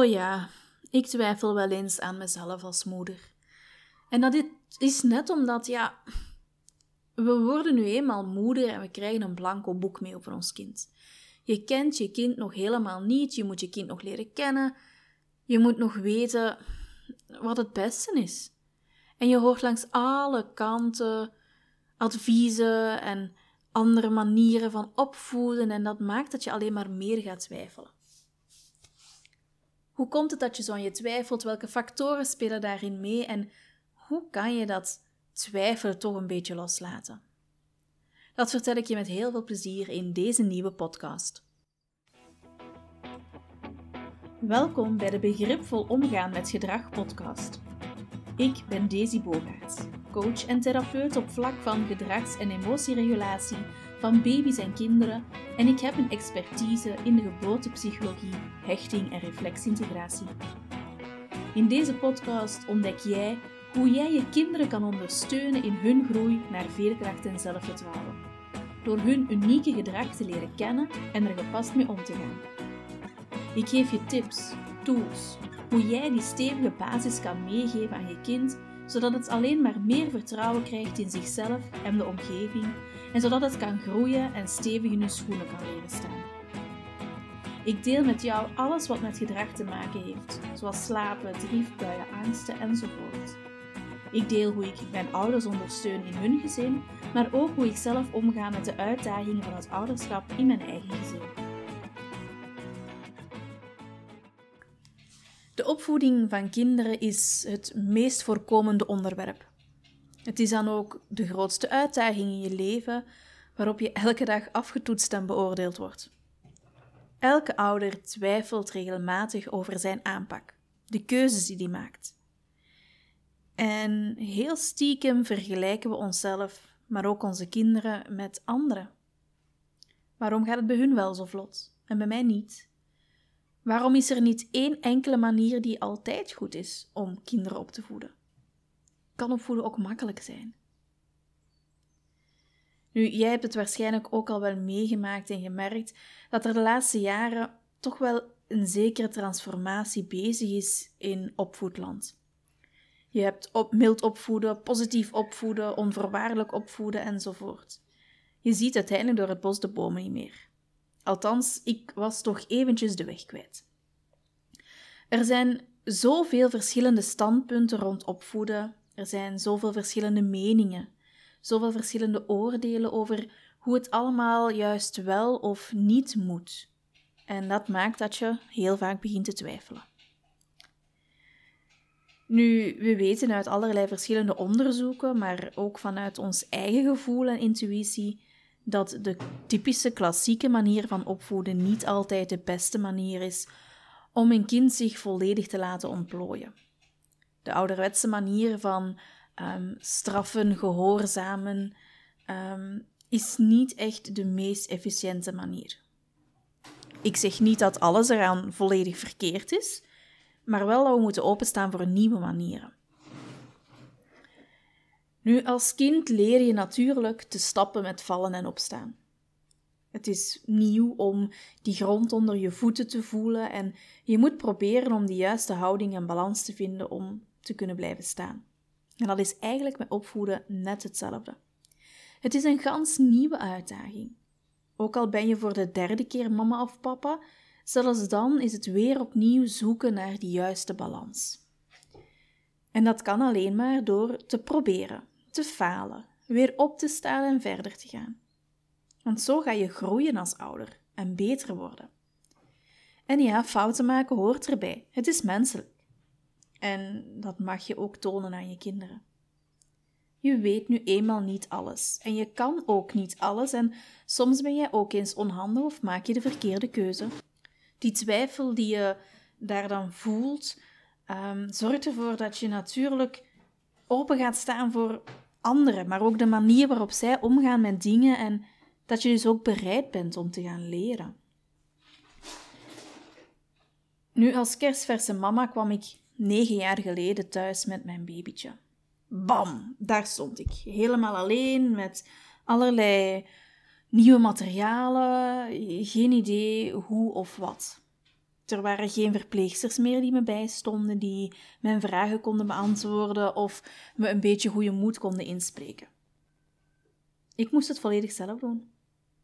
Oh ja, ik twijfel wel eens aan mezelf als moeder. En dat is net omdat, ja, we worden nu eenmaal moeder en we krijgen een blanco boek mee over ons kind. Je kent je kind nog helemaal niet, je moet je kind nog leren kennen, je moet nog weten wat het beste is. En je hoort langs alle kanten adviezen en andere manieren van opvoeden en dat maakt dat je alleen maar meer gaat twijfelen. Hoe komt het dat je zo aan je twijfelt? Welke factoren spelen daarin mee? En hoe kan je dat twijfelen toch een beetje loslaten? Dat vertel ik je met heel veel plezier in deze nieuwe podcast. Welkom bij de Begripvol Omgaan met Gedrag podcast. Ik ben Daisy Bogaerts, coach en therapeut op vlak van gedrags- en emotieregulatie van baby's en kinderen en ik heb een expertise in de geboortepsychologie, hechting en reflexintegratie. In deze podcast ontdek jij hoe jij je kinderen kan ondersteunen in hun groei naar veerkracht en zelfvertrouwen, door hun unieke gedrag te leren kennen en er gepast mee om te gaan. Ik geef je tips, tools, hoe jij die stevige basis kan meegeven aan je kind, zodat het alleen maar meer vertrouwen krijgt in zichzelf en de omgeving, en zodat het kan groeien en stevig in je schoenen kan leren staan. Ik deel met jou alles wat met gedrag te maken heeft, zoals slapen, driefbuien, angsten enzovoort. Ik deel hoe ik mijn ouders ondersteun in hun gezin, maar ook hoe ik zelf omga met de uitdagingen van het ouderschap in mijn eigen gezin. De opvoeding van kinderen is het meest voorkomende onderwerp. Het is dan ook de grootste uitdaging in je leven waarop je elke dag afgetoetst en beoordeeld wordt. Elke ouder twijfelt regelmatig over zijn aanpak, de keuzes die hij maakt. En heel stiekem vergelijken we onszelf, maar ook onze kinderen, met anderen. Waarom gaat het bij hun wel zo vlot en bij mij niet? Waarom is er niet één enkele manier die altijd goed is om kinderen op te voeden? Kan opvoeden ook makkelijk zijn? Nu, jij hebt het waarschijnlijk ook al wel meegemaakt en gemerkt dat er de laatste jaren toch wel een zekere transformatie bezig is in opvoedland. Je hebt op, mild opvoeden, positief opvoeden, onvoorwaardelijk opvoeden enzovoort. Je ziet uiteindelijk door het bos de bomen niet meer. Althans, ik was toch eventjes de weg kwijt. Er zijn zoveel verschillende standpunten rond opvoeden, er zijn zoveel verschillende meningen, zoveel verschillende oordelen over hoe het allemaal juist wel of niet moet. En dat maakt dat je heel vaak begint te twijfelen. Nu, we weten uit allerlei verschillende onderzoeken, maar ook vanuit ons eigen gevoel en intuïtie, dat de typische klassieke manier van opvoeden niet altijd de beste manier is om een kind zich volledig te laten ontplooien. De ouderwetse manier van um, straffen, gehoorzamen, um, is niet echt de meest efficiënte manier. Ik zeg niet dat alles eraan volledig verkeerd is, maar wel dat we moeten openstaan voor nieuwe manieren. Nu, als kind leer je natuurlijk te stappen met vallen en opstaan. Het is nieuw om die grond onder je voeten te voelen en je moet proberen om de juiste houding en balans te vinden om te kunnen blijven staan. En dat is eigenlijk met opvoeden net hetzelfde. Het is een gans nieuwe uitdaging. Ook al ben je voor de derde keer mama of papa, zelfs dan is het weer opnieuw zoeken naar die juiste balans. En dat kan alleen maar door te proberen, te falen, weer op te staan en verder te gaan. Want zo ga je groeien als ouder en beter worden. En ja, fouten maken hoort erbij. Het is menselijk. En dat mag je ook tonen aan je kinderen. Je weet nu eenmaal niet alles en je kan ook niet alles en soms ben jij ook eens onhandig of maak je de verkeerde keuze. Die twijfel die je daar dan voelt, um, zorgt ervoor dat je natuurlijk open gaat staan voor anderen, maar ook de manier waarop zij omgaan met dingen en dat je dus ook bereid bent om te gaan leren. Nu, als kerstverse mama kwam ik negen jaar geleden thuis met mijn babytje. Bam, daar stond ik. Helemaal alleen met allerlei nieuwe materialen, geen idee hoe of wat. Er waren geen verpleegsters meer die me bijstonden, die mijn vragen konden beantwoorden of me een beetje goede moed konden inspreken. Ik moest het volledig zelf doen,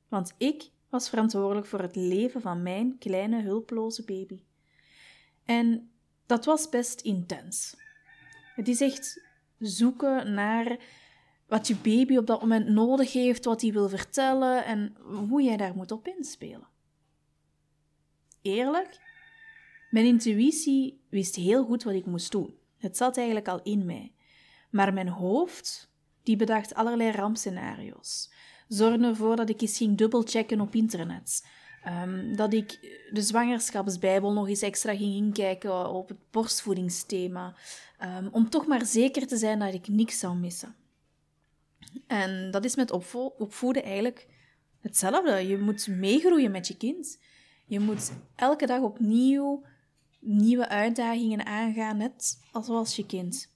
want ik was verantwoordelijk voor het leven van mijn kleine hulpeloze baby. En dat was best intens. Het is echt zoeken naar wat je baby op dat moment nodig heeft, wat hij wil vertellen en hoe jij daar moet op inspelen. Eerlijk, mijn intuïtie wist heel goed wat ik moest doen. Het zat eigenlijk al in mij. Maar mijn hoofd, die bedacht allerlei rampscenario's. Zorgde ervoor dat ik eens ging dubbelchecken op internet. Um, dat ik de zwangerschapsbijbel nog eens extra ging inkijken op het borstvoedingsthema. Um, om toch maar zeker te zijn dat ik niks zou missen. En dat is met opvo opvoeden eigenlijk hetzelfde. Je moet meegroeien met je kind. Je moet elke dag opnieuw nieuwe uitdagingen aangaan, net als je kind.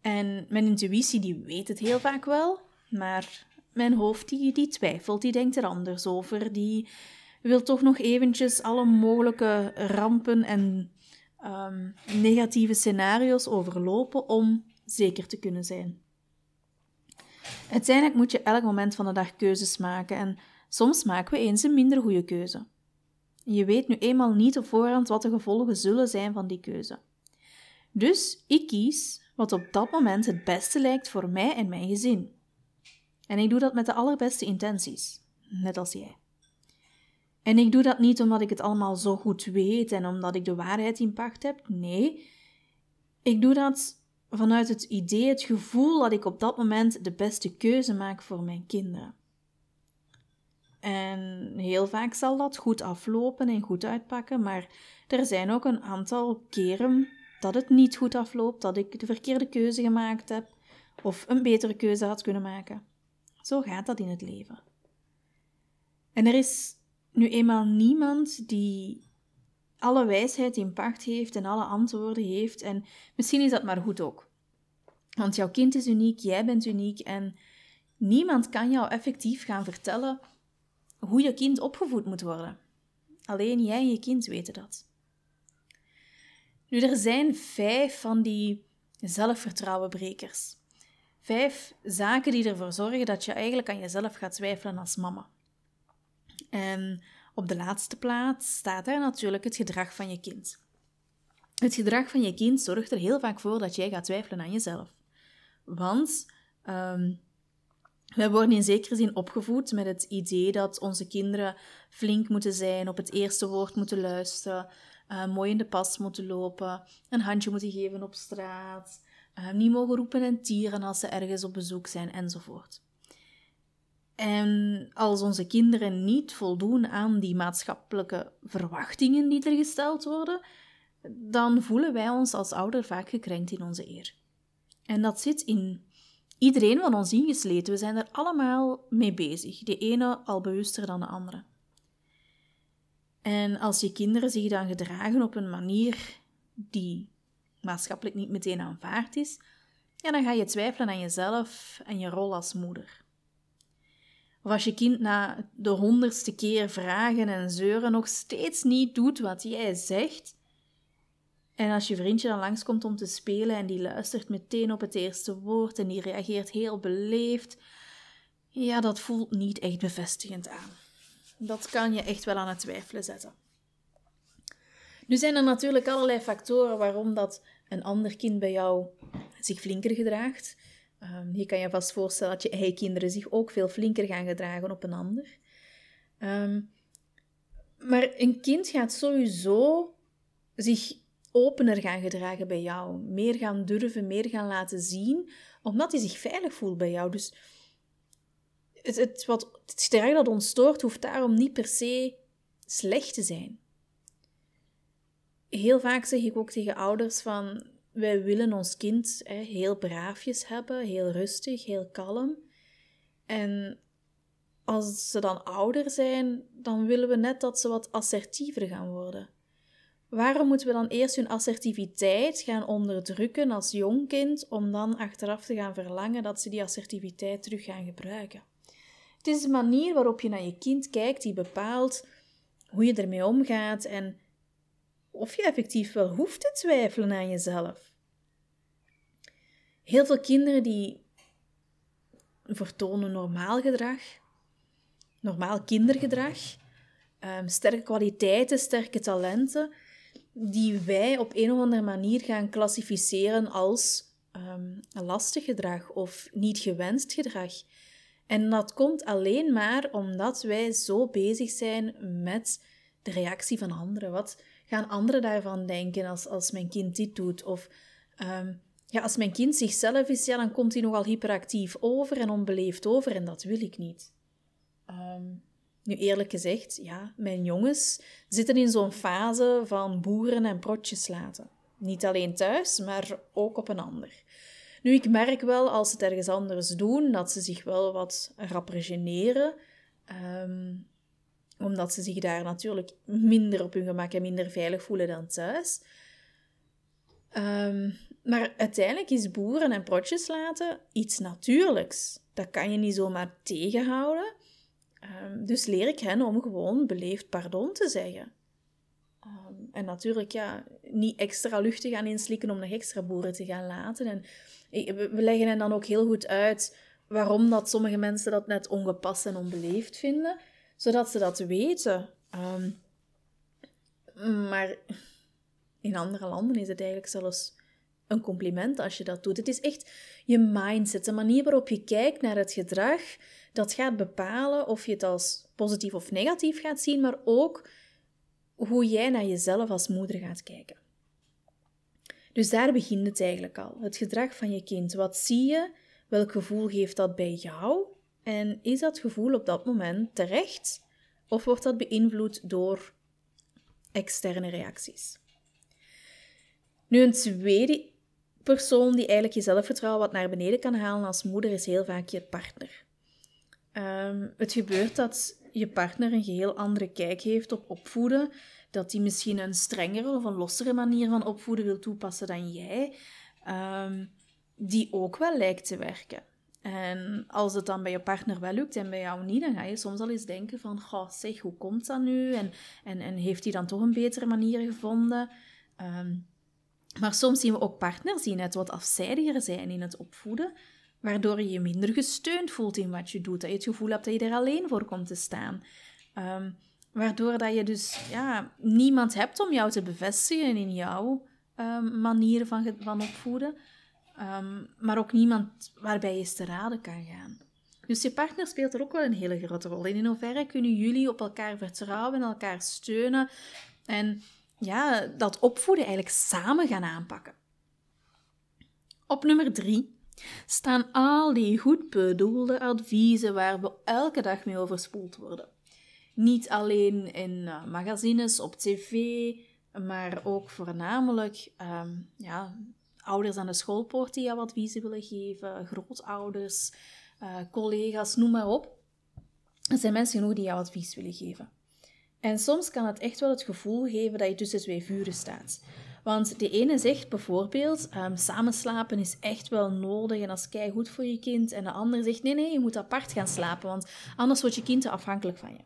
En mijn intuïtie die weet het heel vaak wel, maar mijn hoofd die, die twijfelt, die denkt er anders over. Die wil toch nog eventjes alle mogelijke rampen en um, negatieve scenario's overlopen om zeker te kunnen zijn. Uiteindelijk moet je elk moment van de dag keuzes maken en soms maken we eens een minder goede keuze. Je weet nu eenmaal niet op voorhand wat de gevolgen zullen zijn van die keuze. Dus ik kies wat op dat moment het beste lijkt voor mij en mijn gezin. En ik doe dat met de allerbeste intenties, net als jij. En ik doe dat niet omdat ik het allemaal zo goed weet en omdat ik de waarheid in pacht heb. Nee, ik doe dat vanuit het idee, het gevoel dat ik op dat moment de beste keuze maak voor mijn kinderen. En heel vaak zal dat goed aflopen en goed uitpakken, maar er zijn ook een aantal keren dat het niet goed afloopt, dat ik de verkeerde keuze gemaakt heb of een betere keuze had kunnen maken. Zo gaat dat in het leven. En er is nu eenmaal niemand die alle wijsheid in pacht heeft en alle antwoorden heeft. En misschien is dat maar goed ook. Want jouw kind is uniek, jij bent uniek en niemand kan jou effectief gaan vertellen hoe je kind opgevoed moet worden. Alleen jij en je kind weten dat. Nu, er zijn vijf van die zelfvertrouwenbrekers. Vijf zaken die ervoor zorgen dat je eigenlijk aan jezelf gaat twijfelen als mama. En op de laatste plaats staat daar natuurlijk het gedrag van je kind. Het gedrag van je kind zorgt er heel vaak voor dat jij gaat twijfelen aan jezelf. Want um, wij worden in zekere zin opgevoed met het idee dat onze kinderen flink moeten zijn, op het eerste woord moeten luisteren, uh, mooi in de pas moeten lopen, een handje moeten geven op straat, niet mogen roepen en tieren als ze ergens op bezoek zijn, enzovoort. En als onze kinderen niet voldoen aan die maatschappelijke verwachtingen die er gesteld worden, dan voelen wij ons als ouder vaak gekrenkt in onze eer. En dat zit in iedereen van ons ingesleten. We zijn er allemaal mee bezig. De ene al bewuster dan de andere. En als je kinderen zich dan gedragen op een manier die maatschappelijk niet meteen aanvaard is, ja, dan ga je twijfelen aan jezelf en je rol als moeder. Of als je kind na de honderdste keer vragen en zeuren nog steeds niet doet wat jij zegt, en als je vriendje dan langskomt om te spelen en die luistert meteen op het eerste woord en die reageert heel beleefd, ja, dat voelt niet echt bevestigend aan. Dat kan je echt wel aan het twijfelen zetten. Nu zijn er natuurlijk allerlei factoren waarom dat een ander kind bij jou zich flinker gedraagt. Um, je kan je vast voorstellen dat je eigen kinderen zich ook veel flinker gaan gedragen op een ander. Ehm, maar een kind gaat sowieso zich opener gaan gedragen bij jou. Meer gaan durven, meer gaan laten zien, omdat hij zich veilig voelt bij jou. Dus het, het, wat, het gedrag dat ons stoort, hoeft daarom niet per se slecht te zijn. Heel vaak zeg ik ook tegen ouders van, wij willen ons kind hè, heel braafjes hebben, heel rustig, heel kalm. En als ze dan ouder zijn, dan willen we net dat ze wat assertiever gaan worden. Waarom moeten we dan eerst hun assertiviteit gaan onderdrukken als jong kind, om dan achteraf te gaan verlangen dat ze die assertiviteit terug gaan gebruiken? Het is de manier waarop je naar je kind kijkt die bepaalt hoe je ermee omgaat en of je effectief wel hoeft te twijfelen aan jezelf. Heel veel kinderen die vertonen normaal gedrag, normaal kindergedrag, um, sterke kwaliteiten, sterke talenten, die wij op een of andere manier gaan klassificeren als um, lastig gedrag of niet gewenst gedrag. En dat komt alleen maar omdat wij zo bezig zijn met de reactie van anderen. Wat gaan anderen daarvan denken als, als mijn kind dit doet? Of um, ja, als mijn kind zichzelf is, ja, dan komt hij nogal hyperactief over en onbeleefd over en dat wil ik niet. Um, nu eerlijk gezegd, ja, mijn jongens zitten in zo'n fase van boeren en protjes laten. Niet alleen thuis, maar ook op een ander. Nu, ik merk wel als ze het ergens anders doen, dat ze zich wel wat rapper generen. Ehm, omdat ze zich daar natuurlijk minder op hun gemak en minder veilig voelen dan thuis. Um, maar uiteindelijk is boeren en protjes laten iets natuurlijks. Dat kan je niet zomaar tegenhouden. Um, dus leer ik hen om gewoon beleefd pardon te zeggen. Um, en natuurlijk, ja, niet extra lucht te gaan inslikken om nog extra boeren te gaan laten. En we leggen hen dan ook heel goed uit waarom dat sommige mensen dat net ongepast en onbeleefd vinden, zodat ze dat weten. Um, maar in andere landen is het eigenlijk zelfs een compliment als je dat doet. Het is echt je mindset, de manier waarop je kijkt naar het gedrag, dat gaat bepalen of je het als positief of negatief gaat zien, maar ook hoe jij naar jezelf als moeder gaat kijken. Dus daar begint het eigenlijk al. Het gedrag van je kind. Wat zie je? Welk gevoel geeft dat bij jou? En is dat gevoel op dat moment terecht? Of wordt dat beïnvloed door externe reacties? Nu, een tweede persoon die eigenlijk je zelfvertrouwen wat naar beneden kan halen als moeder is heel vaak je partner. Um, het gebeurt dat je partner een geheel andere kijk heeft op opvoeden, dat hij misschien een strengere of een lossere manier van opvoeden wil toepassen dan jij, um, die ook wel lijkt te werken. En als het dan bij je partner wel lukt en bij jou niet, dan ga je soms al eens denken van, goh, zeg, hoe komt dat nu? En, en, en heeft hij dan toch een betere manier gevonden? Um, maar soms zien we ook partners die net wat afzijdiger zijn in het opvoeden, waardoor je je minder gesteund voelt in wat je doet, dat je het gevoel hebt dat je er alleen voor komt te staan. Ehm, waardoor dat je dus ja, niemand hebt om jou te bevestigen in jouw um, manier van, van opvoeden, um, maar ook niemand waarbij je te raden kan gaan. Dus je partner speelt er ook wel een hele grote rol in. In hoeverre kunnen jullie op elkaar vertrouwen en elkaar steunen en ja, dat opvoeden eigenlijk samen gaan aanpakken. Op nummer drie staan al die goed bedoelde adviezen waar we elke dag mee overspoeld worden. Niet alleen in eh, magazines, op tv, maar ook voornamelijk um, ja, ouders aan de schoolpoort die jou adviezen willen geven, grootouders, uh, collega's, noem maar op. Er zijn mensen genoeg die jou advies willen geven. En soms kan het echt wel het gevoel geven dat je tussen twee vuren staat. Want de ene zegt bijvoorbeeld, um, samenslapen is echt wel nodig en dat is goed voor je kind. En de andere zegt, nee, nee, je moet apart gaan slapen, want anders wordt je kind te afhankelijk van je.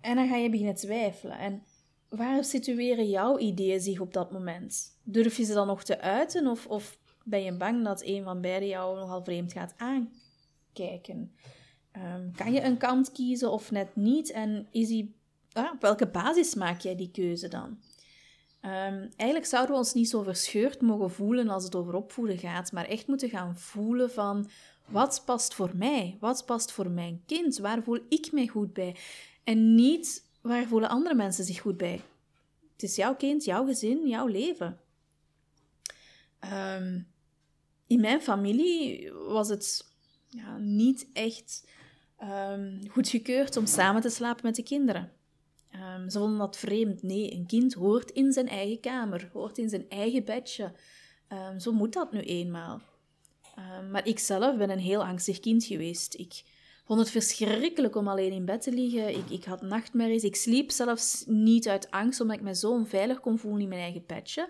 En dan ga je beginnen twijfelen. En waar situeren jouw ideeën zich op dat moment? Durf je ze dan nog te uiten of, of ben je bang dat een van beiden jou nogal vreemd gaat aankijken? Um, kan je een kant kiezen of net niet? En is die, ah, op welke basis maak jij die keuze dan? Um, eigenlijk zouden we ons niet zo verscheurd mogen voelen als het over opvoeden gaat, maar echt moeten gaan voelen van wat past voor mij? Wat past voor mijn kind? Waar voel ik mij goed bij? En niet waar voelen andere mensen zich goed bij? Het is jouw kind, jouw gezin, jouw leven. Um, in mijn familie was het ja, niet echt um, goedgekeurd om samen te slapen met de kinderen. Um, ze vonden dat vreemd. Nee, een kind hoort in zijn eigen kamer, hoort in zijn eigen bedje. Zo moet dat nu eenmaal. maar ik zelf ben een heel angstig kind geweest. Ik vond het verschrikkelijk om alleen in bed te liggen. Ik, ik had nachtmerries. Ik sliep zelfs niet uit angst, omdat ik me zo onveilig kon voelen in mijn eigen bedje.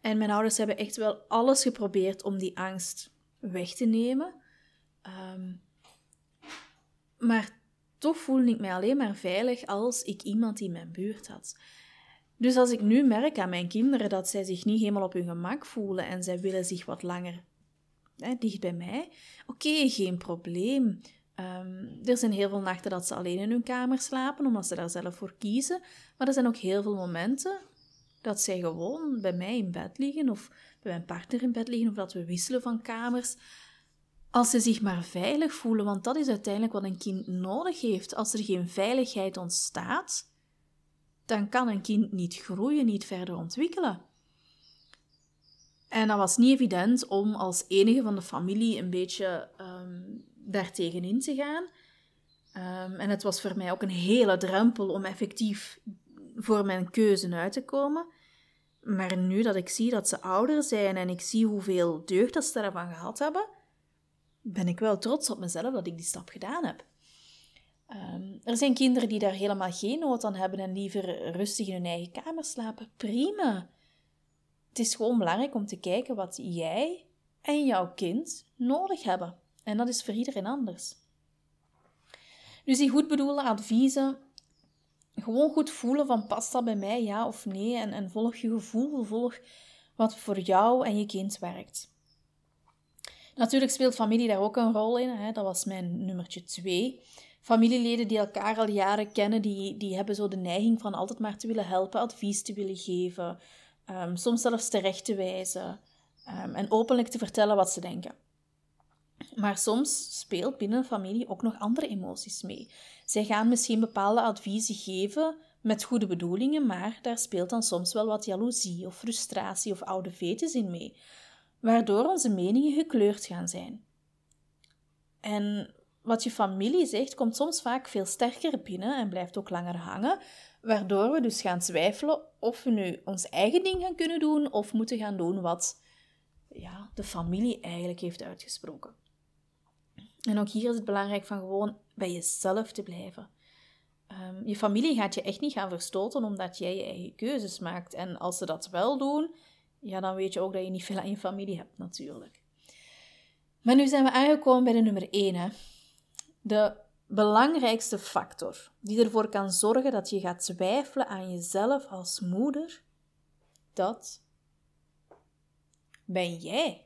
En mijn ouders hebben echt wel alles geprobeerd om die angst weg te nemen. Um, maar toch voelde ik mij alleen maar veilig als ik iemand in mijn buurt had. Dus als ik nu merk aan mijn kinderen dat zij zich niet helemaal op hun gemak voelen en zij willen zich wat langer hè, dicht bij mij, oké, geen probleem. Ehm, er zijn heel veel nachten dat ze alleen in hun kamer slapen, omdat ze daar zelf voor kiezen. Maar er zijn ook heel veel momenten dat zij gewoon bij mij in bed liggen, of bij mijn partner in bed liggen, of dat we wisselen van kamers. Als ze zich maar veilig voelen, want dat is uiteindelijk wat een kind nodig heeft. Als er geen veiligheid ontstaat, dan kan een kind niet groeien, niet verder ontwikkelen. En dat was niet evident om als enige van de familie een beetje um, daartegen in te gaan. Ehm, en het was voor mij ook een hele drempel om effectief voor mijn keuze uit te komen. Maar nu dat ik zie dat ze ouder zijn en ik zie hoeveel deugd dat ze daarvan gehad hebben, ben ik wel trots op mezelf dat ik die stap gedaan heb. Ehm, er zijn kinderen die daar helemaal geen nood aan hebben en liever rustig in hun eigen kamer slapen. Prima. Het is gewoon belangrijk om te kijken wat jij en jouw kind nodig hebben. En dat is voor iedereen anders. Dus die goed bedoelde adviezen, gewoon goed voelen van past dat bij mij, ja of nee. En, en volg je gevoel, volg wat voor jou en je kind werkt. Natuurlijk speelt familie daar ook een rol in. Hè. Dat was mijn nummertje twee. Familieleden die elkaar al jaren kennen, die, die hebben zo de neiging van altijd maar te willen helpen, advies te willen geven, um, soms zelfs terecht te wijzen um, en openlijk te vertellen wat ze denken. Maar soms speelt binnen een familie ook nog andere emoties mee. Zij gaan misschien bepaalde adviezen geven met goede bedoelingen, maar daar speelt dan soms wel wat jaloezie of frustratie of oude vetes in mee waardoor onze meningen gekleurd gaan zijn. En wat je familie zegt, komt soms vaak veel sterker binnen en blijft ook langer hangen, waardoor we dus gaan twijfelen of we nu ons eigen ding gaan kunnen doen of moeten gaan doen wat ja, de familie eigenlijk heeft uitgesproken. En ook hier is het belangrijk van gewoon bij jezelf te blijven. Um, je familie gaat je echt niet gaan verstoten omdat jij je eigen keuzes maakt. En als ze dat wel doen, ja, dan weet je ook dat je niet veel aan je familie hebt, natuurlijk. Maar nu zijn we aangekomen bij de nummer 1. Hè. De belangrijkste factor die ervoor kan zorgen dat je gaat twijfelen aan jezelf als moeder, dat ben jij.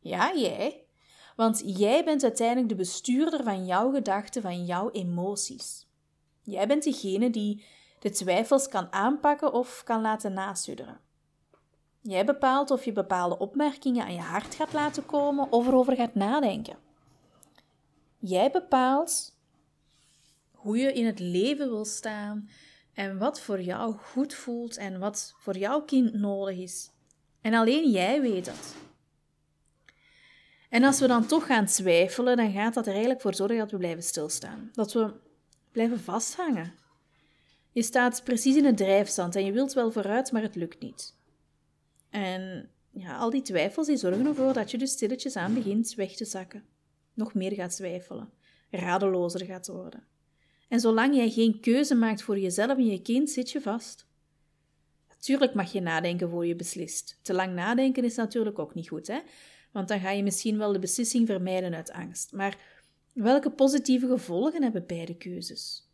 Ja, jij. Want jij bent uiteindelijk de bestuurder van jouw gedachten, van jouw emoties. Jij bent degene die de twijfels kan aanpakken of kan laten nasudderen. Jij bepaalt of je bepaalde opmerkingen aan je hart gaat laten komen of erover gaat nadenken. Jij bepaalt hoe je in het leven wil staan en wat voor jou goed voelt en wat voor jouw kind nodig is. En alleen jij weet dat. En als we dan toch gaan twijfelen, dan gaat dat er eigenlijk voor zorgen dat we blijven stilstaan. Dat we blijven vasthangen. Je staat precies in het drijfstand en je wilt wel vooruit, maar het lukt niet. En ja, al die twijfels die zorgen ervoor dat je dus stilletjes aan begint weg te zakken. Nog meer gaat twijfelen, radelozer gaat worden. En zolang jij geen keuze maakt voor jezelf en je kind, zit je vast. Natuurlijk mag je nadenken voor je beslist. Te lang nadenken is natuurlijk ook niet goed, hè? Want dan ga je misschien wel de beslissing vermijden uit angst. Maar welke positieve gevolgen hebben beide keuzes?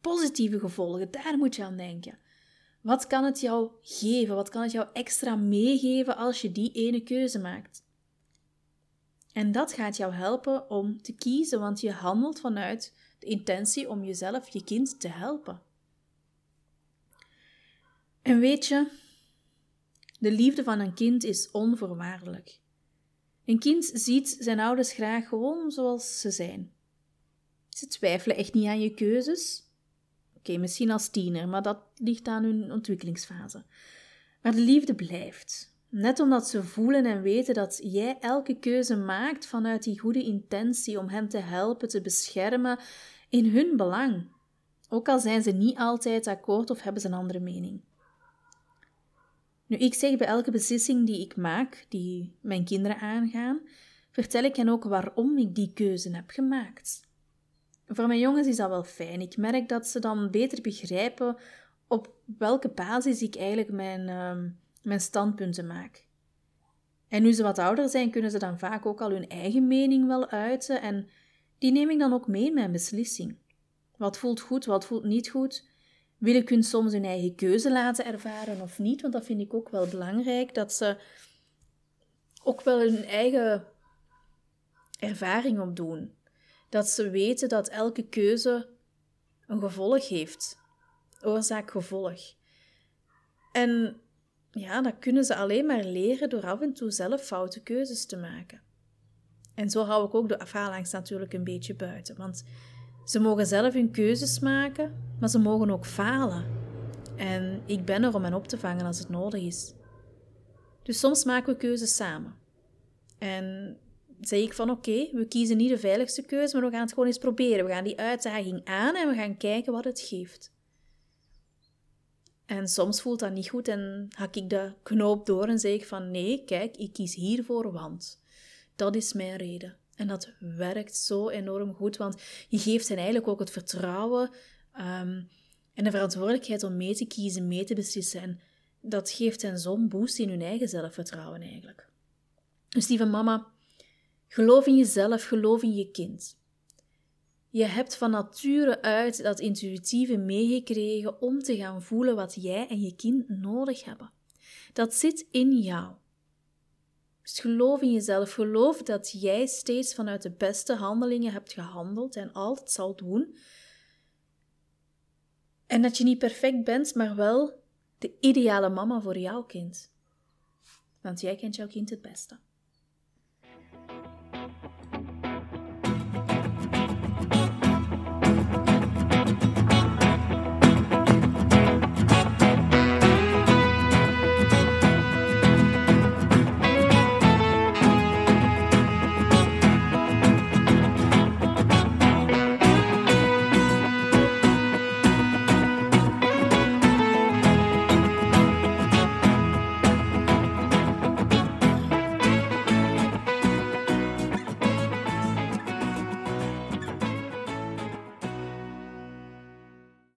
Positieve gevolgen, daar moet je aan denken. Wat kan het jou geven? Wat kan het jou extra meegeven als je die ene keuze maakt? En dat gaat jou helpen om te kiezen, want je handelt vanuit de intentie om jezelf, je kind te helpen. En weet je, de liefde van een kind is onvoorwaardelijk. Een kind ziet zijn ouders graag gewoon zoals ze zijn. Ze twijfelen echt niet aan je keuzes. Oké, misschien als tiener, maar dat ligt aan hun ontwikkelingsfase. Maar de liefde blijft. Net omdat ze voelen en weten dat jij elke keuze maakt vanuit die goede intentie om hen te helpen, te beschermen, in hun belang. Ook al zijn ze niet altijd akkoord of hebben ze een andere mening. Nu, ik zeg bij elke beslissing die ik maak, die mijn kinderen aangaan, vertel ik hen ook waarom ik die keuze heb gemaakt. Voor mijn jongens is dat wel fijn. Ik merk dat ze dan beter begrijpen op welke basis ik eigenlijk mijn, uh, mijn standpunten maak. En nu ze wat ouder zijn, kunnen ze dan vaak ook al hun eigen mening wel uiten. En die neem ik dan ook mee in mijn beslissing. Wat voelt goed, wat voelt niet goed? Wil ik hun soms hun eigen keuze laten ervaren of niet? Want dat vind ik ook wel belangrijk, dat ze ook wel hun eigen ervaring opdoen. Dat ze weten dat elke keuze een gevolg heeft. Oorzaak-gevolg. En ja, dat kunnen ze alleen maar leren door af en toe zelf foute keuzes te maken. En zo hou ik ook de faalangst natuurlijk een beetje buiten. Want ze mogen zelf hun keuzes maken, maar ze mogen ook falen. En ik ben er om hen op te vangen als het nodig is. Dus soms maken we keuzes samen. En zeg ik van oké, we kiezen niet de veiligste keuze, maar we gaan het gewoon eens proberen. We gaan die uitdaging aan en we gaan kijken wat het geeft. En soms voelt dat niet goed en hak ik de knoop door en zeg ik van nee, kijk, ik kies hiervoor, want dat is mijn reden. En dat werkt zo enorm goed, want je geeft hen eigenlijk ook het vertrouwen ehm, en de verantwoordelijkheid om mee te kiezen, mee te beslissen. En dat geeft hen zo'n boost in hun eigen zelfvertrouwen eigenlijk. Dus lieve mama, geloof in jezelf, geloof in je kind. Je hebt van nature uit dat intuïtieve meegekregen om te gaan voelen wat jij en je kind nodig hebben. Dat zit in jou. Dus geloof in jezelf. Geloof dat jij steeds vanuit de beste handelingen hebt gehandeld en altijd zal doen. En dat je niet perfect bent, maar wel de ideale mama voor jouw kind. Want jij kent jouw kind het beste.